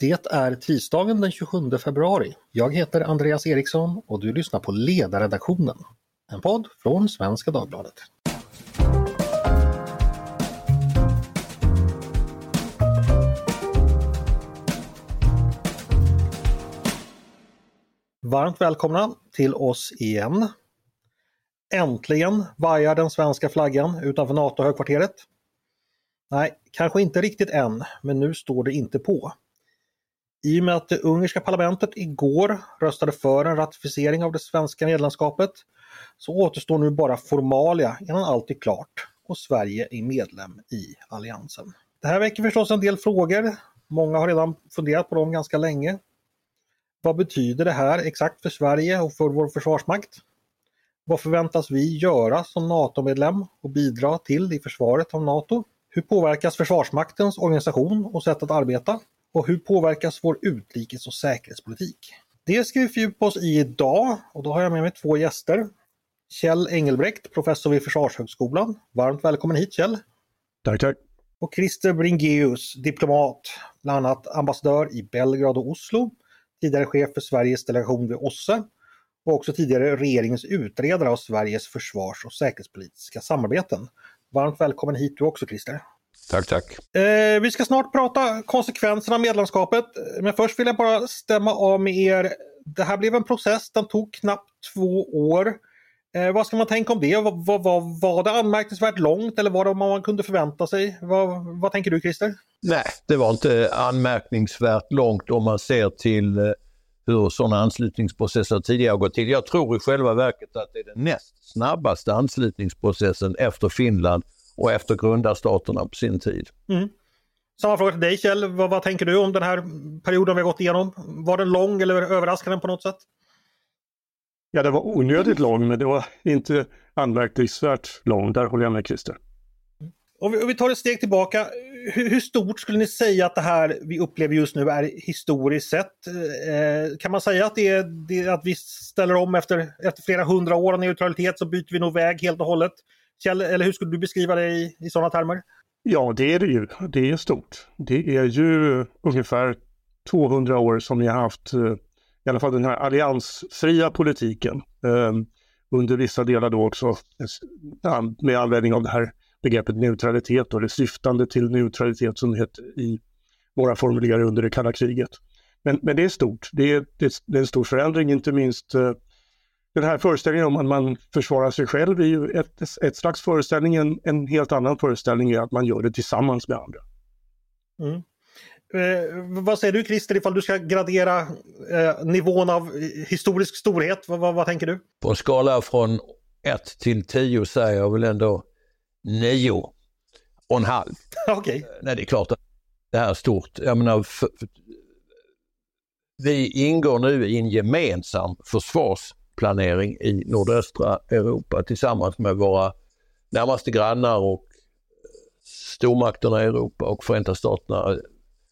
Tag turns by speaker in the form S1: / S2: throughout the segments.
S1: Det är tisdagen den 27 februari. Jag heter Andreas Eriksson och du lyssnar på Ledarredaktionen. En podd från Svenska Dagbladet. Varmt välkomna till oss igen. Äntligen vajar den svenska flaggan utanför NATO-högkvarteret. Nej, kanske inte riktigt än, men nu står det inte på. I och med att det ungerska parlamentet igår röstade för en ratificering av det svenska medlemskapet så återstår nu bara formalia innan allt är klart och Sverige är medlem i alliansen. Det här väcker förstås en del frågor. Många har redan funderat på dem ganska länge. Vad betyder det här exakt för Sverige och för vår försvarsmakt? Vad förväntas vi göra som NATO-medlem och bidra till i försvaret av NATO? Hur påverkas Försvarsmaktens organisation och sätt att arbeta? Och hur påverkas vår utrikes och säkerhetspolitik? Det ska vi fördjupa oss i idag och då har jag med mig två gäster. Kjell Engelbrekt, professor vid Försvarshögskolan. Varmt välkommen hit Kjell!
S2: Tack, tack!
S1: Och Christer Bringeus, diplomat, bland annat ambassadör i Belgrad och Oslo, tidigare chef för Sveriges delegation vid OSSE och också tidigare regeringens utredare av Sveriges försvars och säkerhetspolitiska samarbeten. Varmt välkommen hit du också Christer!
S2: Tack, tack!
S1: Eh, vi ska snart prata konsekvenserna av medlemskapet, men först vill jag bara stämma av med er. Det här blev en process, den tog knappt två år. Eh, vad ska man tänka om det? Var, var, var det anmärkningsvärt långt eller var det vad man kunde förvänta sig? Vad, vad tänker du Christer?
S3: Nej, det var inte anmärkningsvärt långt om man ser till eh, hur sådana anslutningsprocesser tidigare gått till. Jag tror i själva verket att det är den näst snabbaste anslutningsprocessen efter Finland och efter grundarstaterna på sin tid.
S1: Mm. Samma fråga till dig Kjell, vad, vad, tänker du om den här perioden vi har gått igenom? Var den lång eller överraskande på något sätt?
S2: Ja, det var onödigt lång men det var inte anmärkningsvärt lång. Där håller jag med Christer.
S1: Om vi, om vi tar ett steg tillbaka, hur, hur, stort skulle ni säga att det här vi upplever just nu är historiskt sett? Eh, kan man säga att, det är, det att vi ställer om efter, efter flera hundra år av neutralitet så byter vi nog väg helt och hållet? Kjell, eller hur skulle du beskriva det i, i sådana termer?
S2: Ja, det är det ju. Det är stort. Det är ju ungefär 200 år som ni har haft eh, i alla fall den här alliansfria politiken. Eh, under vissa delar då också med användning av det här begreppet neutralitet och det syftande till neutralitet som det heter i våra formuleringar under det kalla kriget. Men, men det är stort. Det är, det är en stor förändring, inte minst eh, den här föreställningen om att man försvarar sig själv är ju ett, ett slags föreställning. En, en helt annan föreställning är att man gör det tillsammans med andra.
S1: Mm. Eh, vad säger du Christer ifall du ska gradera eh, nivån av historisk storhet? Vad, vad, vad, tänker du?
S3: På en skala från 1 till 10 säger jag väl ändå 9 och en halv.
S1: Okej. Okay.
S3: Nej det är klart att det här är stort. Jag menar, för, för, vi ingår nu i en gemensam planering i nordöstra Europa tillsammans med våra närmaste grannar och eh, stormakterna i Europa och Förenta Staterna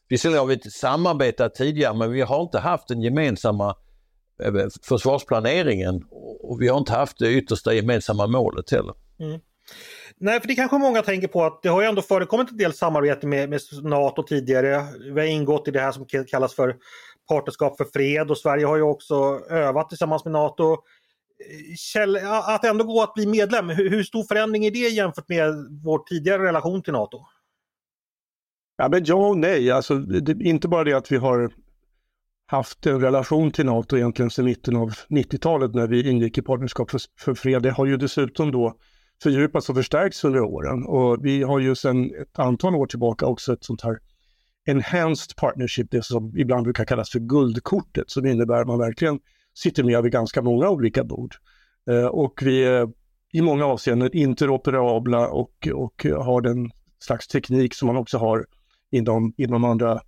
S3: Visserligen har vi inte samarbetat tidigare men vi har inte haft den gemensamma eh, försvarsplaneringen och vi har inte haft det yttersta gemensamma målet heller. Mm.
S1: Nej, för det kanske många tänker på att det har ju ändå förekommit en del samarbete med, med NATO tidigare. Vi har ingått i det här som kallas för Partnerskap för fred och Sverige har ju också övat tillsammans med NATO. Kjell, att ändå gå att bli medlem, hur, stor förändring är det jämfört med vår tidigare relation till NATO?
S2: Ja, men ja och nej. Alltså, det, inte bara det att vi har haft en relation till NATO egentligen sedan mitten av 90-talet när vi ingick i Partnerskap för, för fred. Det har ju dessutom då fördjupats och förstärkts under åren och vi har ju sedan ett antal år tillbaka också ett sånt här enhanced partnership, det som ibland brukar kallas för guldkortet, som innebär att man verkligen sitter med vid ganska många olika bord. Eh, och vi är i många avseenden interoperabla och, och har den slags teknik som man också har inom, inom andra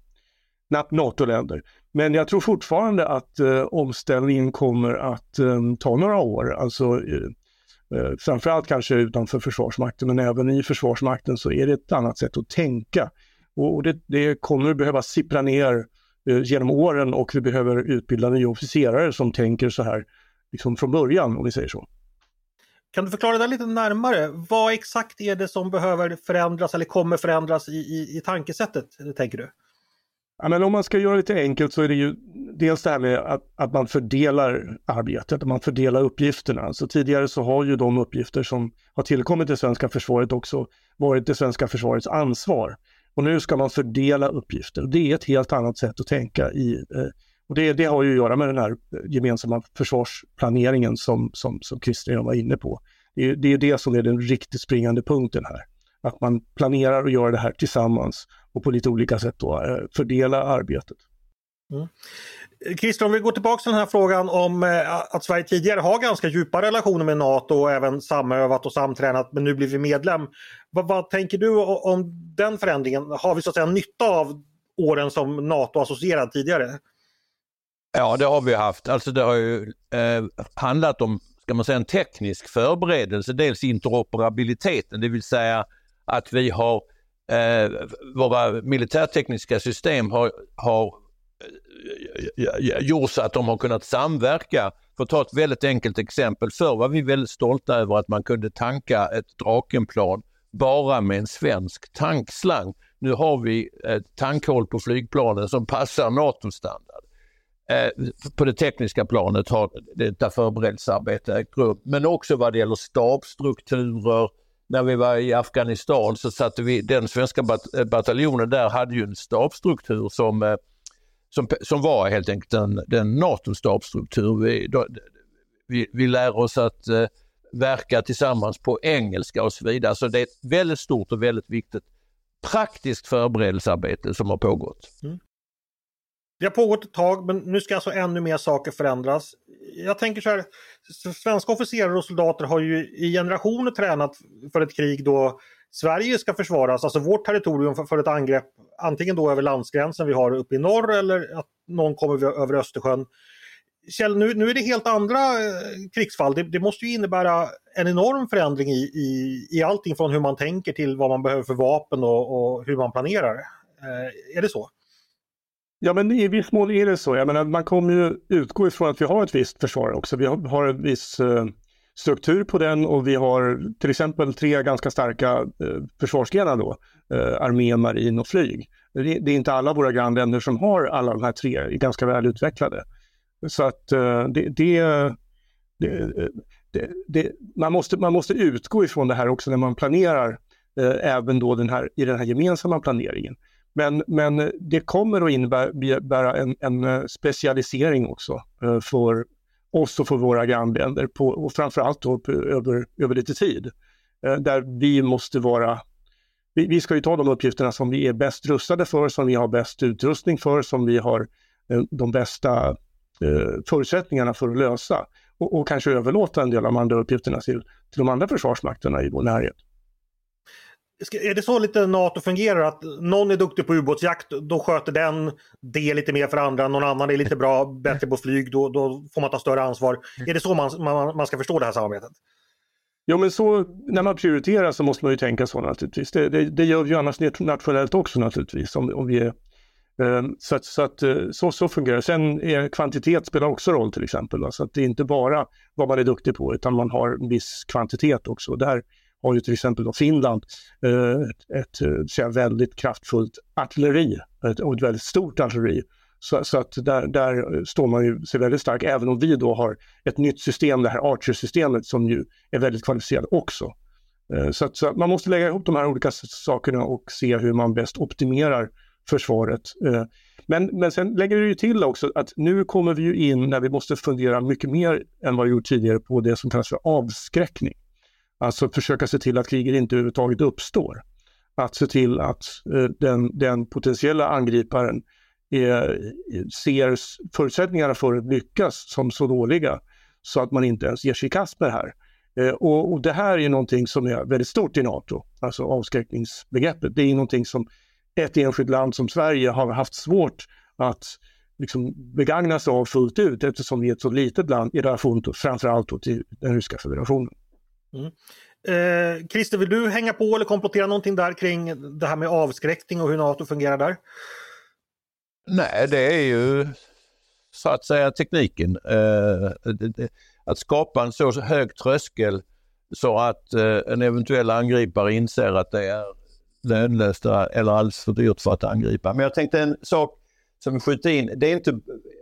S2: NATO-länder. Men jag tror fortfarande att eh, omställningen kommer att eh, ta några år. Alltså, eh, eh, framförallt kanske utanför Försvarsmakten men även i Försvarsmakten så är det ett annat sätt att tänka. Och, det, det, kommer behöva sippra ner eh, genom åren och vi behöver utbilda nya officerare som tänker så här liksom från början om vi säger så.
S1: Kan du förklara det lite närmare? Vad exakt är det som behöver förändras eller kommer förändras i, i, i tankesättet, tänker du?
S2: Ja, men om man ska göra det lite enkelt så är det ju dels det här med att, att man fördelar arbetet, att man fördelar uppgifterna. Alltså tidigare så har ju de uppgifter som har tillkommit det svenska försvaret också varit det svenska försvarets ansvar. Och nu ska man fördela uppgifter. Det är ett helt annat sätt att tänka i eh, och det, det, har ju att göra med den här eh, gemensamma försvarsplaneringen som, som, som Christian var inne på. Det är, det är det som är den riktigt springande punkten här. Att man planerar och gör det här tillsammans och på lite olika sätt då eh, fördela arbetet.
S1: Mm. Eh, Christer, om vi går tillbaka till den här frågan om eh, att Sverige tidigare har ganska djupa relationer med NATO och även samövat och samtränat men nu blir vi medlem. Vad, vad tänker du om den förändringen? Har vi så att säga nytta av åren som NATO-associerad tidigare?
S3: Ja, det har vi haft. Alltså det har ju eh, handlat om ska man säga, en teknisk förberedelse. Dels interoperabiliteten, det vill säga att vi har eh, våra militärtekniska system har, har Eh, eh, eh, gjort så att de har kunnat samverka. För att ta ett väldigt enkelt exempel. Förr var vi väldigt stolta över att man kunde tanka ett Drakenplan bara med en svensk tankslang. Nu har vi ett tankhål på flygplanen som passar NATO-standard. Eh, på det tekniska planet har detta förberedelsearbete ägt rum. Men också vad det gäller stabsstrukturer. När vi var i Afghanistan så satte vi, den svenska bat bataljonen där hade ju en stabsstruktur som, eh, som, som var helt enkelt den, den NATO-stabsstruktur. Vi, vi, vi lär oss att eh, verka tillsammans på engelska och så vidare. Så det är ett väldigt stort och väldigt viktigt praktiskt förberedelsearbete som har pågått. Mm.
S1: Det har pågått ett tag men nu ska alltså ännu mer saker förändras. Jag tänker så här, svenska officerare och soldater har ju i generationer tränat för ett krig då Sverige ska försvaras, alltså vårt territorium för, för ett angrepp antingen då över landsgränsen vi har uppe i norr eller att någon kommer över Östersjön. Kjell, nu, nu är det helt andra eh, krigsfall. Det, det, måste ju innebära en enorm förändring i, i, i allting från hur man tänker till vad man behöver för vapen och, och hur man planerar. Eh, är det så?
S2: Ja, men i viss mån är det så. Jag menar, man kommer ju utgå ifrån att vi har ett visst försvar också. Vi har, har en viss eh, struktur på den och vi har till exempel tre ganska starka eh, försvarsgrenar då. Eh, armé, marin och flyg. Det, det, är inte alla våra grannländer som har alla de här tre, ganska väl utvecklade. Så att eh, det, det, det, man, måste, man måste utgå ifrån det här också när man planerar eh, även då den här, i den här gemensamma planeringen. Men, men det kommer att innebära en, en eh, specialisering också eh, för oss och för våra grannländer på, och framförallt då över, över lite tid. Eh, där vi måste vara vi, vi, ska ju ta de uppgifterna som vi är bäst rustade för, som vi har bäst utrustning för, som vi har eh, de bästa eh, förutsättningarna för att lösa och, och kanske överlåta en del av de andra uppgifterna till, till de andra försvarsmakterna i vår närhet.
S1: Är det så lite NATO fungerar? Att någon är duktig på ubåtsjakt, då sköter den det lite mer för andra. Någon annan är lite bra, bättre på flyg, då, då får man ta större ansvar. Är det så man, man, man ska förstå det här samarbetet?
S2: Jo men så när man prioriterar så måste man ju tänka så naturligtvis. Det, det, det gör vi ju annars nationellt också naturligtvis. Om, om vi är, eh, så, att, så, att, eh, så, så fungerar det. Sen är kvantitet spelar också roll till exempel. Så att det är inte bara vad man är duktig på utan man har en viss kvantitet också. Där, har ju till exempel då Finland eh, ett, ett, ett väldigt kraftfullt artilleri ett, och ett väldigt stort artilleri. Så, så, att där, där står man ju sig väldigt stark, även om vi då har ett nytt system, det här Archer-systemet som ju är väldigt kvalificerat också. Eh, så, att, så man måste lägga ihop de här olika sakerna och se hur man bäst optimerar försvaret. Eh, men, men sen lägger vi ju till också att nu kommer vi ju in när vi måste fundera mycket mer än vad vi gjort tidigare på det som kallas för avskräckning. Alltså försöka se till att kriget inte överhuvudtaget uppstår. Att se till att eh, den, den potentiella angriparen är, ser förutsättningarna för att lyckas som så dåliga så att man inte ens ger sig i kast med det här. Eh, och, och, det här är någonting som är väldigt stort i NATO, alltså avskräckningsbegreppet. Det är någonting som ett enskilt land som Sverige har haft svårt att liksom begagna sig av fullt ut eftersom vi är ett så litet land i relation till, framförallt till den ryska federationen.
S1: Mm. Eh, Christer, vill du hänga på eller komplettera någonting där kring det här med avskräckning och hur NATO fungerar där?
S3: Nej, det är ju så att säga tekniken. Eh, att skapa en så hög tröskel så att eh, en eventuell angripare inser att det är lönlöst eller alldeles för dyrt för att angripa. Men jag tänkte en sak som vi skjuter in, det är inte,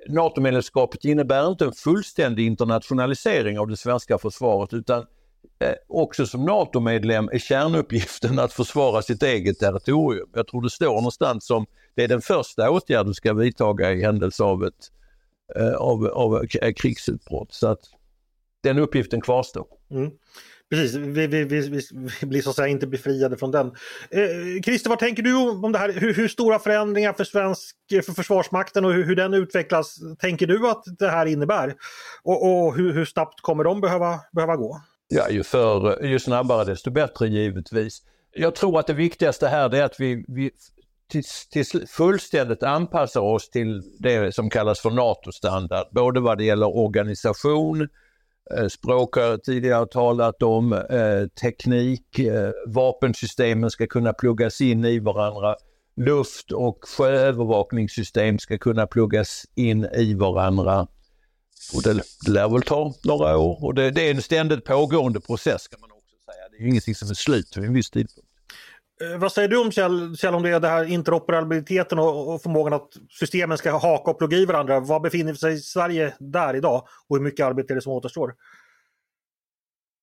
S3: NATO-medlemskapet innebär inte en fullständig internationalisering av det svenska försvaret utan Eh, också som NATO-medlem är kärnuppgiften att försvara sitt eget territorium. Jag tror det står någonstans som det är den första åtgärden du ska vidtaga i händelse av ett eh, av, av krigsutbrott. Så att den uppgiften kvarstår. Mm.
S1: Precis, vi, vi, vi, vi, blir så att säga inte befriade från den. Eh, Christer, vad tänker du om det här? Hur, hur, stora förändringar för, svensk, för Försvarsmakten och hur, hur den utvecklas tänker du att det här innebär? Och, och hur, hur, snabbt kommer de behöva, behöva gå?
S3: Ja, ju, för, ju snabbare desto bättre givetvis. Jag tror att det viktigaste här är att vi, vi till, till fullständigt anpassar oss till det som kallas för NATO-standard. Både vad det gäller organisation, eh, språk har jag tidigare talat om, eh, teknik, eh, vapensystemen ska kunna pluggas in i varandra. Luft och sjöövervakningssystem ska kunna pluggas in i varandra. Och det lär väl ta några år och det, det är en ständigt pågående process kan man också säga. Det är ingenting som är slut vid en viss tidpunkt.
S1: Eh, vad säger du om Kjell, Kjell om det, det här interoperabiliteten och, och förmågan att systemen ska haka och plugga i varandra? Var befinner sig Sverige där idag och hur mycket arbete är det som återstår?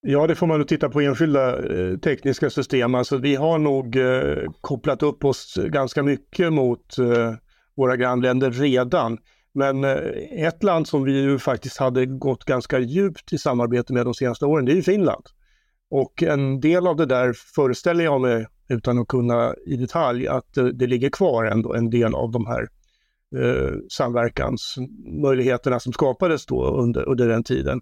S2: Ja, det får man nog titta på enskilda eh, tekniska system. Alltså, vi har nog eh, kopplat upp oss ganska mycket mot eh, våra grannländer redan. Men eh, ett land som vi ju faktiskt hade gått ganska djupt i samarbete med de senaste åren, det är ju Finland. Och en del av det där föreställer jag mig utan att kunna i detalj att eh, det, ligger kvar ändå en del av de här eh, samverkansmöjligheterna som skapades då under, under den tiden.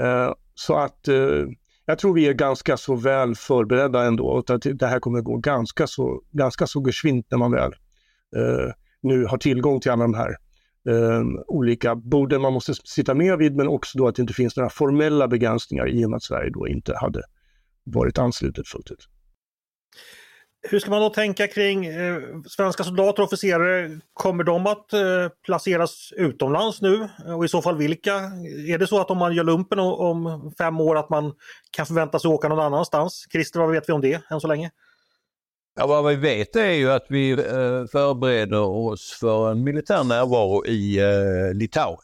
S2: Eh, så att eh, jag tror vi är ganska så väl förberedda ändå och att det här kommer gå ganska så, ganska så geschwint när man väl eh, nu har tillgång till alla de här eh, olika borden man måste sitta med vid men också då att det inte finns några formella begränsningar i och med att Sverige då inte hade varit anslutet fullt ut.
S1: Hur ska man då tänka kring eh, svenska soldater och officerare? Kommer de att eh, placeras utomlands nu? Och i så fall vilka? Är det så att om man gör lumpen om fem år att man kan förvänta sig åka någon annanstans? Christer, vad vet vi om det än så länge?
S3: Ja, vad vi vet är ju att vi eh, förbereder oss för en militär närvaro i eh, Litauen.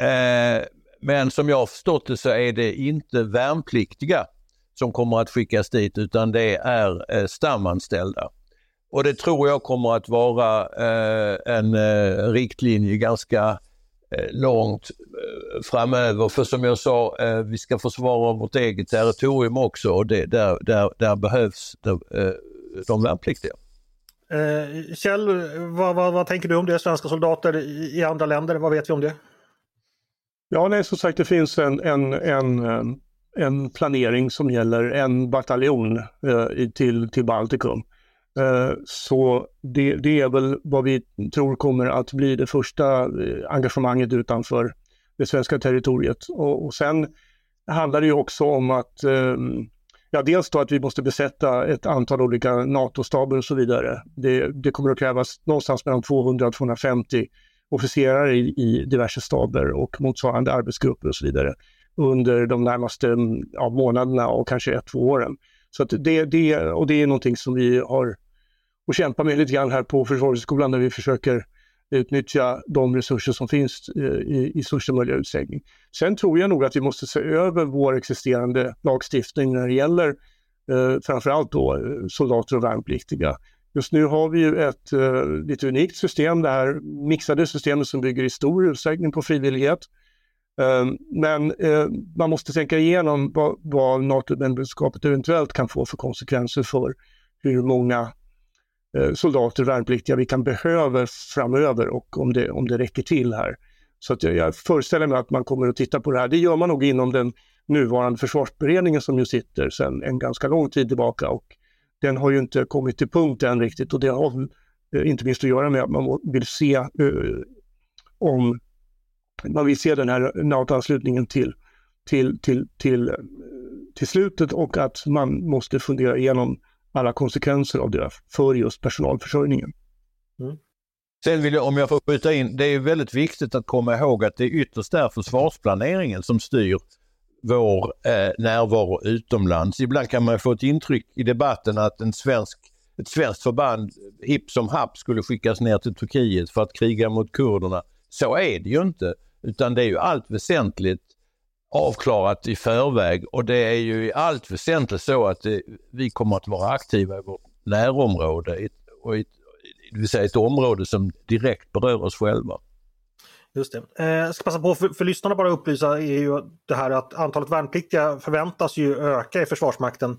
S3: Eh, men som jag har förstått det så är det inte värnpliktiga som kommer att skickas dit utan det är eh, stamanställda. Och det tror jag kommer att vara eh, en eh, riktlinje ganska eh, långt eh, framöver. För som jag sa, eh, vi ska försvara vårt eget territorium också och det, där, där, där behövs det, de värnpliktiga.
S1: Kjell, vad, vad, vad, tänker du om det? Svenska soldater i, i andra länder, vad vet vi om det?
S2: Ja, nej, som sagt det finns en, en, en en planering som gäller en bataljon eh, till, till Baltikum. Eh, så det, det, är väl vad vi tror kommer att bli det första eh, engagemanget utanför det svenska territoriet. Och, och sen handlar det ju också om att eh, Ja, dels då att vi måste besätta ett antal olika NATO-staber och så vidare. Det, det, kommer att krävas någonstans mellan 200 och 250 officerare i, i diverse staber och motsvarande arbetsgrupper och så vidare under de närmaste ja, månaderna och kanske ett, två åren. Så att det, det, och det är någonting som vi har att kämpa med lite grann här på Försvarshögskolan när vi försöker utnyttja de resurser som finns eh, i, i största möjliga utsträckning. Sen tror jag nog att vi måste se över vår existerande lagstiftning när det gäller eh, framförallt då eh, soldater och värnpliktiga. Just nu har vi ju ett eh, lite unikt system, det här mixade systemet som bygger i stor utsträckning på frivillighet. Eh, men eh, man måste tänka igenom vad, vad NATO-medlemskapet eventuellt kan få för konsekvenser för hur många Eh, soldater och värnpliktiga vi kan behöva framöver och om det, om det räcker till här. Så att jag, jag föreställer mig att man kommer att titta på det här. Det gör man nog inom den nuvarande försvarsberedningen som ju sitter sedan en ganska lång tid tillbaka och den har ju inte kommit till punkt än riktigt och det har eh, inte minst att göra med att man vill se uh, om man vill se den här NATO-anslutningen till, till, till, till, till slutet och att man måste fundera igenom alla konsekvenser av det för just personalförsörjningen.
S3: Mm. Sen vill jag, om jag får skjuta in, det är väldigt viktigt att komma ihåg att det är ytterst är försvarsplaneringen som styr vår eh, närvaro utomlands. Ibland kan man få ett intryck i debatten att en svensk ett svenskt förband hipp som happ skulle skickas ner till Turkiet för att kriga mot kurderna. Så är det ju inte. Utan det är ju allt väsentligt avklarat i förväg och det är ju i allt väsentligt så att det, vi kommer att vara aktiva i vårt närområde och i, det vill säga ett område som direkt berör oss själva.
S1: Just det. Eh, jag ska passa på för, för lyssnarna bara upplysa är ju det här att antalet värnpliktiga förväntas ju öka i Försvarsmakten.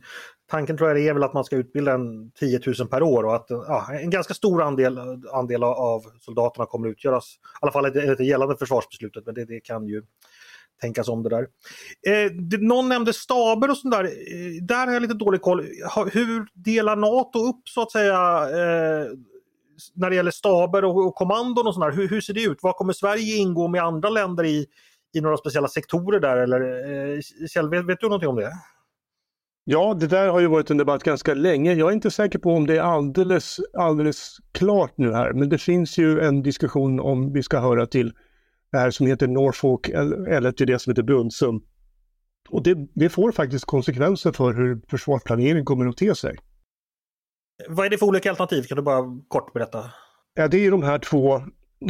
S1: Tanken tror jag är väl att man ska utbilda en 10 000 per år och att ja, en ganska stor andel, andel av soldaterna kommer att utgöras, i alla fall enligt det gällande försvarsbeslutet, men det, det kan ju tänkas om det där. Eh, det, någon nämnde staber och sånt där. Eh, där har jag lite dålig koll. Ha, hur delar NATO upp så att säga eh, när det gäller staber och, och kommandon och sånt hur, hur, ser det ut? Vad kommer Sverige ingå med andra länder i, i några speciella sektorer där? Eller, eh, Kjell, vet, vet, du någonting om det?
S2: Ja, det där har ju varit en debatt ganska länge. Jag är inte säker på om det är alldeles, alldeles klart nu här, men det finns ju en diskussion om vi ska höra till det här som heter Norfolk eller till det som heter Brunnsum. Och det, det får faktiskt konsekvenser för hur försvarsplanering kommer att te sig.
S1: Vad är det för olika alternativ? Kan du bara kort berätta?
S2: Ja, det är de här två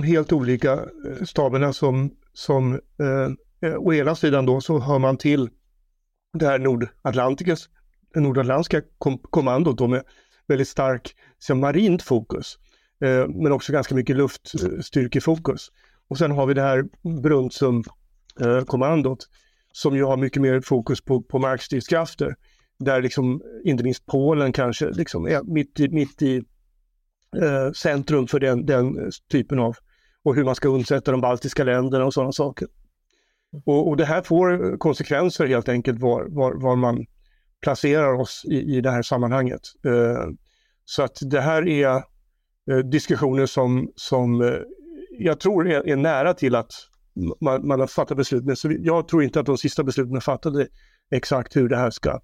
S2: helt olika eh, staberna som, som eh, å ena sidan då så hör man till det här Nordatlantikas, Nordatlantiska kom, kommandot då med väldigt stark så marint fokus. Eh, men också ganska mycket luftstyrkefokus. Och sen har vi det här Brunnsum-kommandot eh, som ju har mycket mer fokus på, på markstridskrafter där liksom inte minst Polen kanske liksom är mitt i, mitt i eh, centrum för den, den typen av och hur man ska undsätta de baltiska länderna och sådana saker. Och, och, det här får konsekvenser helt enkelt var, var, var man placerar oss i, i det här sammanhanget. Eh, så att det här är eh, diskussioner som, som eh, jag tror är, är, nära till att man, man har fattat beslut. Men så jag tror inte att de sista besluten är fattade exakt hur det här ska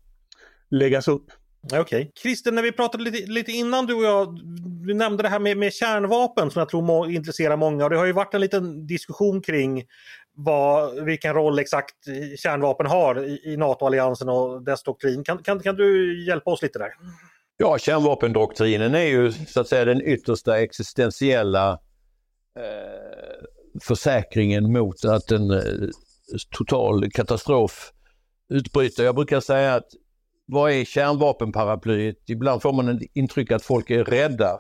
S2: läggas upp.
S1: Okej. Okay. Christer, när vi pratade lite, lite, innan du och jag, du nämnde det här med, med kärnvapen som jag tror må, intresserar många och det har ju varit en liten diskussion kring vad, vilken roll exakt kärnvapen har i, i NATO-alliansen och dess doktrin. Kan, kan, kan du hjälpa oss lite där?
S3: Ja, kärnvapendoktrinen är ju så att säga den yttersta existentiella försäkringen mot att en eh, total katastrof utbryter. Jag brukar säga att vad är kärnvapenparaplyet? Ibland får man ett intryck att folk är rädda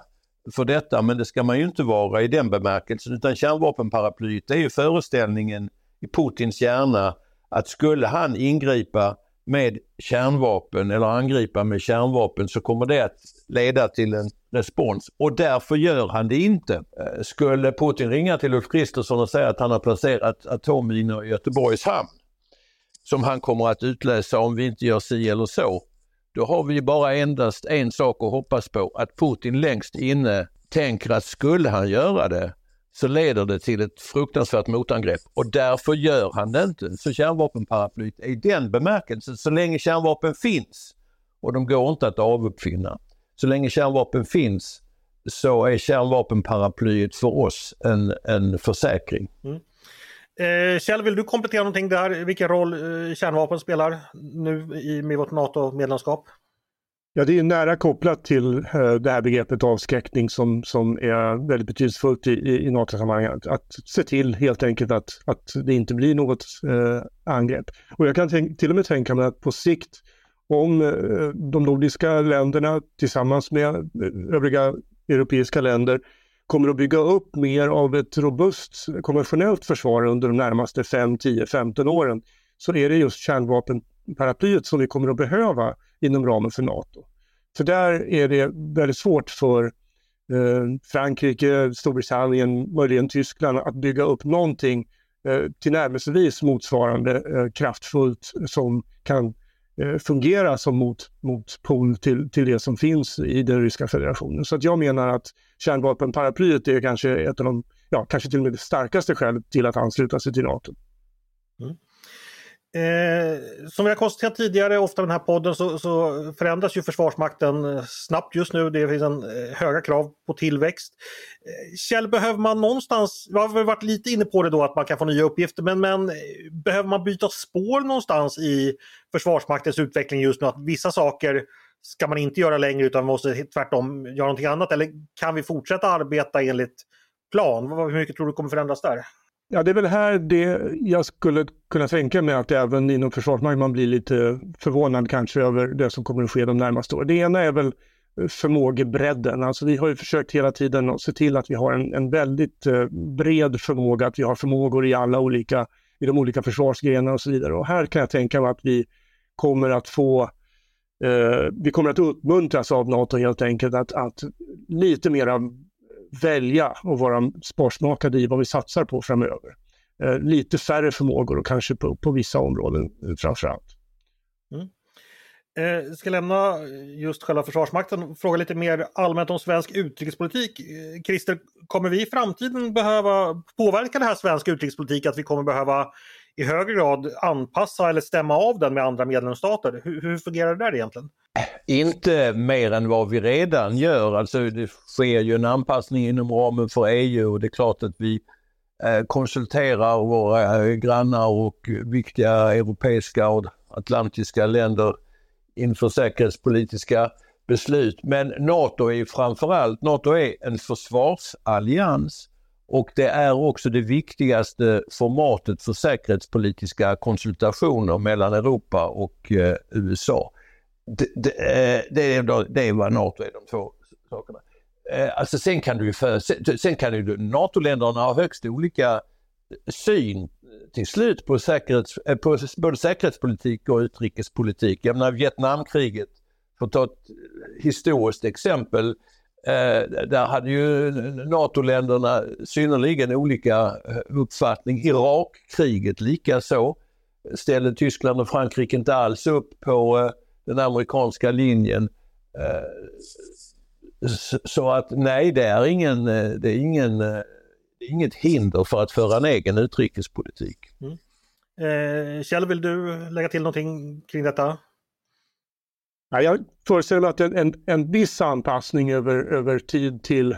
S3: för detta men det ska man ju inte vara i den bemärkelsen utan kärnvapenparaplyet är ju föreställningen i Putins hjärna att skulle han ingripa med kärnvapen eller angripa med kärnvapen så kommer det att leda till en respons och därför gör han det inte. Eh, skulle Putin ringa till Ulf Kristersson och säga att han har placerat atomminor i Göteborgs hamn som han kommer att utlösa om vi inte gör si eller så. Då har vi bara endast en sak att hoppas på, att Putin längst inne tänker att skulle han göra det så leder det till ett fruktansvärt motangrepp och därför gör han det inte. Så kärnvapenparaplyet är i den bemärkelsen, så länge kärnvapen finns och de går inte att avuppfinna. Så länge kärnvapen finns så är kärnvapenparaplyet för oss en, en försäkring. Mm.
S1: Eh, Kjell, vill du komplettera någonting där? Vilken roll eh, kärnvapen spelar nu i, med vårt NATO-medlemskap?
S2: Ja, det är nära kopplat till eh, det här begreppet avskräckning som, som är väldigt betydelsefullt i, i, i NATO-sammanhang. Att, att, se till helt enkelt att, att det inte blir något eh, angrepp. Och jag kan tänk, till och med tänka mig att på sikt om eh, de nordiska länderna tillsammans med eh, övriga europeiska länder kommer att bygga upp mer av ett robust konventionellt försvar under de närmaste 5, 10, 15 åren så är det just kärnvapen paraplyet som vi kommer att behöva inom ramen för NATO. För där är det väldigt svårt för eh, Frankrike, Storbritannien, möjligen Tyskland att bygga upp någonting eh, tillnärmelsevis motsvarande eh, kraftfullt som kan eh, fungera som mot, motpol till, till det som finns i den ryska federationen. Så att jag menar att kärnvapenparaplyet är kanske ett av de, ja, kanske till och med det starkaste skälet till att ansluta sig till NATO. Mm.
S1: Eh, som vi har konstaterat tidigare, ofta i den här podden, så, så, förändras ju Försvarsmakten eh, snabbt just nu. Det finns en eh, höga krav på tillväxt. Eh, Kjell, behöver man någonstans, vi har varit lite inne på det då att man kan få nya uppgifter, men, men eh, behöver man byta spår någonstans i Försvarsmaktens utveckling just nu? Att vissa saker ska man inte göra längre utan måste tvärtom göra någonting annat? Eller kan vi fortsätta arbeta enligt plan? Hur mycket tror du kommer förändras där?
S2: Ja, det är väl här det jag skulle kunna tänka mig att även inom Försvarsmakten man blir lite förvånad kanske över det som kommer att ske de närmaste åren. Det ena är väl eh, förmågebredden. Alltså vi har ju försökt hela tiden att se till att vi har en, en väldigt eh, bred förmåga, att vi har förmågor i alla olika, i de olika försvarsgrenarna och så vidare. Och här kan jag tänka mig att vi kommer att få, eh, vi kommer att uppmuntras av NATO helt enkelt att, att lite mera välja och vara sparsmakade i vad vi satsar på framöver. Eh, lite färre förmågor och kanske på, på vissa områden eh, framförallt.
S1: Mm. Eh, ska lämna just själva Försvarsmakten och fråga lite mer allmänt om svensk utrikespolitik. Eh, Christer, kommer vi i framtiden behöva påverka det här svenska utrikespolitik att vi kommer behöva i högre grad anpassa eller stämma av den med andra medlemsstater? Hur, hur fungerar det där egentligen?
S3: Inte mer än vad vi redan gör. Alltså det sker ju en anpassning inom ramen för EU och det är klart att vi eh, konsulterar våra eh, grannar och viktiga europeiska och atlantiska länder inför säkerhetspolitiska beslut. Men NATO är ju framförallt, NATO är en försvarsallians och det är också det viktigaste formatet för säkerhetspolitiska konsultationer mellan Europa och eh, USA. Det, det, eh, det, är, det är vad NATO är, de två sakerna. Eh, alltså sen kan du ju för, sen, sen kan du, NATO-länderna ha högst olika syn till slut på, säkerhets, eh, på både säkerhetspolitik och utrikespolitik. Jag menar Vietnamkriget, för att ta ett historiskt exempel, Eh, där hade ju NATO-länderna synnerligen olika eh, uppfattning. Irakkriget likaså ställde Tyskland och Frankrike inte alls upp på eh, den amerikanska linjen. Eh, så att nej, det är ingen, eh, det är ingen det är inget hinder för att föra en egen utrikespolitik. Mm.
S1: Eh, Kjell, vill du lägga till någonting kring detta?
S2: Jag föreställer mig att en, en, en viss anpassning över, över tid till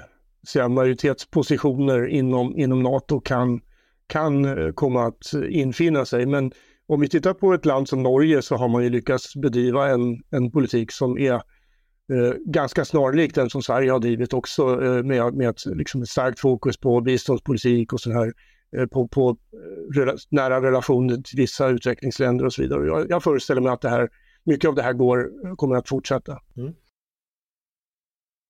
S2: säga, majoritetspositioner inom, inom NATO kan, kan eh, komma att infinna sig. Men om vi tittar på ett land som Norge så har man ju lyckats bedriva en, en politik som är eh, ganska snarlik den som Sverige har drivit också eh, med, med ett, liksom ett starkt fokus på biståndspolitik och så här eh, på, på eh, rela nära relationer till vissa utvecklingsländer och så vidare. Jag, jag föreställer mig att det här, mycket av det här går, kommer att fortsätta. Mm.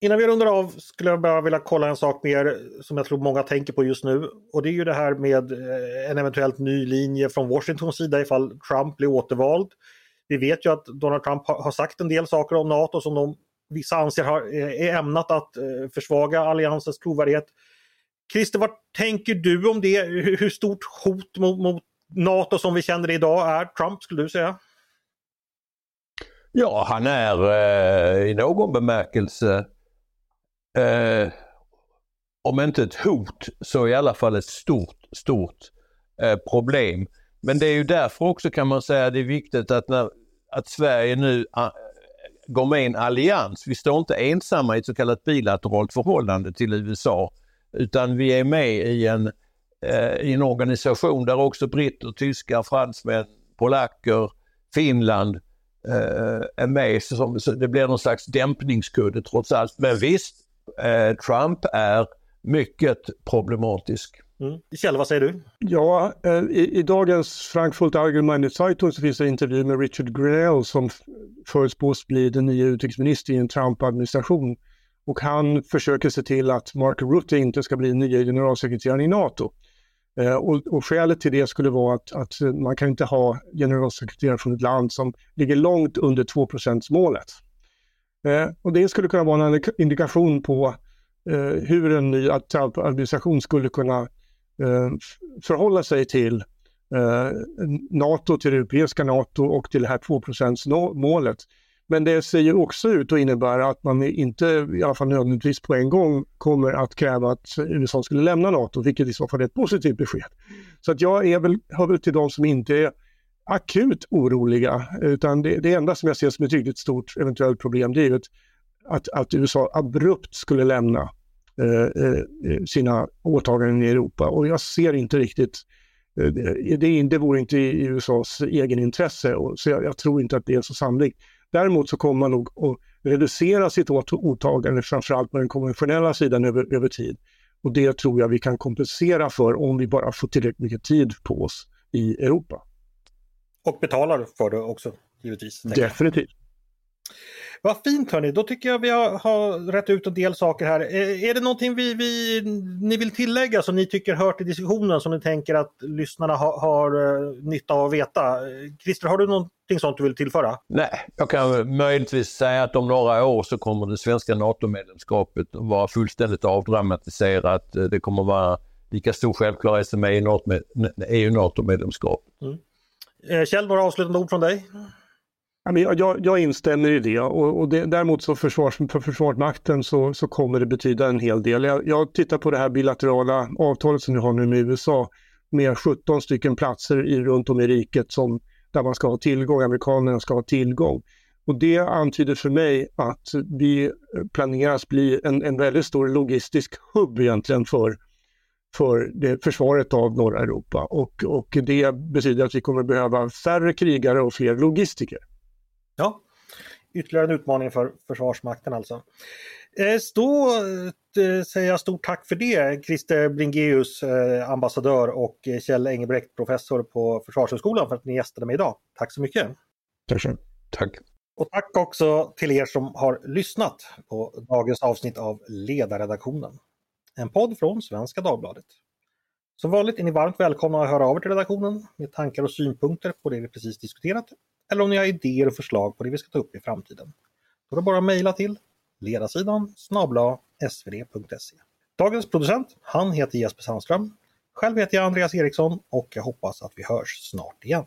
S1: Innan vi rundar av skulle jag bara vilja kolla en sak mer som jag tror många tänker på just nu. Och det är ju det här med eh, en eventuellt ny linje från Washingtons sida ifall Trump blir återvald. Vi vet ju att Donald Trump har sagt en del saker om NATO som de vissa anser har, eh, är ämnat att eh, försvaga alliansens trovärdighet. Christer, vad tänker du om det? Hur stort hot mot, mot NATO som vi känner det idag är Trump, skulle du säga?
S3: Ja, han är eh, i någon bemärkelse, eh, om inte ett hot, så i alla fall ett stort, stort eh, problem. Men det är ju därför också kan man säga det är viktigt att, när, att Sverige nu ah, går med i en allians. Vi står inte ensamma i ett så kallat bilateralt förhållande till USA utan vi är med i en, eh, i en organisation där också britter, tyskar, fransmän, polacker, Finland eh, är med. Så, så det blir någon slags dämpningskudde trots allt. Men visst, eh, Trump är mycket problematisk.
S1: Mm. Kjell, vad säger du?
S2: Ja, eh, i, i, dagens Frankfurt Allgemeine Zeitung så finns det en intervju med Richard Grenell som förutspås bli den nya utrikesministern i en Trump-administration. Och han försöker se till att Mark Rutte inte ska bli nya generalsekreteraren i NATO. Eh, och, och skälet till det skulle vara att, att man kan inte ha generalsekreterare från ett land som ligger långt under 2% målet. Eh, och det skulle kunna vara en indikation på eh, hur en ny administration skulle kunna Eh, förhålla sig till eh, NATO, till det europeiska NATO och till det här 2% målet. Men det ser ju också ut att innebära att man inte, i alla fall nödvändigtvis på en gång, kommer att kräva att USA skulle lämna NATO, vilket i så fall är ett positivt besked. Så att jag är väl, hör väl till de som inte är akut oroliga, utan det, det enda som jag ser som ett riktigt stort eventuellt problem, det är ju att, att USA abrupt skulle lämna eh, eh, sina åtaganden i Europa. Och jag ser inte riktigt, eh, det, det vore inte i USAs egen intresse, och, så jag, jag, tror inte att det är så sannolikt. Däremot så kommer man nog att reducera sitt åtagande framförallt på den konventionella sidan över, över tid. Och det tror jag vi kan kompensera för om vi bara får tillräckligt mycket tid på oss i Europa.
S1: Och betalar för det också givetvis.
S2: Definitivt.
S1: Vad fint hörni, då tycker jag vi har, har rätt ut en del saker här. Är, är det någonting vi, vi, ni vill tillägga som ni tycker hör till diskussionen som ni tänker att lyssnarna har, har uh, nytta av att veta? Christer, har du någonting sånt du vill tillföra?
S3: Nej, jag kan möjligtvis säga att om några år så kommer det svenska NATO-medlemskapet att vara fullständigt avdramatiserat. Det kommer att vara lika stor självklarhet som EU-NATO-medlemskap. Mm.
S1: Eh, Kjell, några avslutande ord från dig?
S2: Jag, jag instämmer i det och, och det, däremot så försvars, för Försvarsmakten så, så kommer det betyda en hel del. Jag, jag tittar på det här bilaterala avtalet som vi har nu med USA med 17 stycken platser i, runt om i riket som, där man ska ha tillgång, amerikanerna ska ha tillgång. Och det antyder för mig att vi planeras bli en, en väldigt stor logistisk hubb egentligen för, för det försvaret av norra Europa och, och det betyder att vi kommer behöva färre krigare och fler logistiker.
S1: Ja, ytterligare en utmaning för Försvarsmakten alltså. Eh, då eh, säger jag stort tack för det, Christer Bringeus, eh, ambassadör och Kjell Engelbrekt, professor på Försvarshögskolan för att ni gästade mig idag. Tack så mycket!
S2: Tack så
S3: Tack!
S1: Och tack också till er som har lyssnat på dagens avsnitt av Ledarredaktionen. En podd från Svenska Dagbladet. Som vanligt är ni varmt välkomna att höra av er till redaktionen med tankar och synpunkter på det vi precis diskuterat eller om ni har idéer och förslag på det vi ska ta upp i framtiden. Då är det bara att mejla till ledarsidan snabla svd.se. Dagens producent, han heter Jesper Sandström. Själv heter jag Andreas Eriksson och jag hoppas att vi hörs snart igen.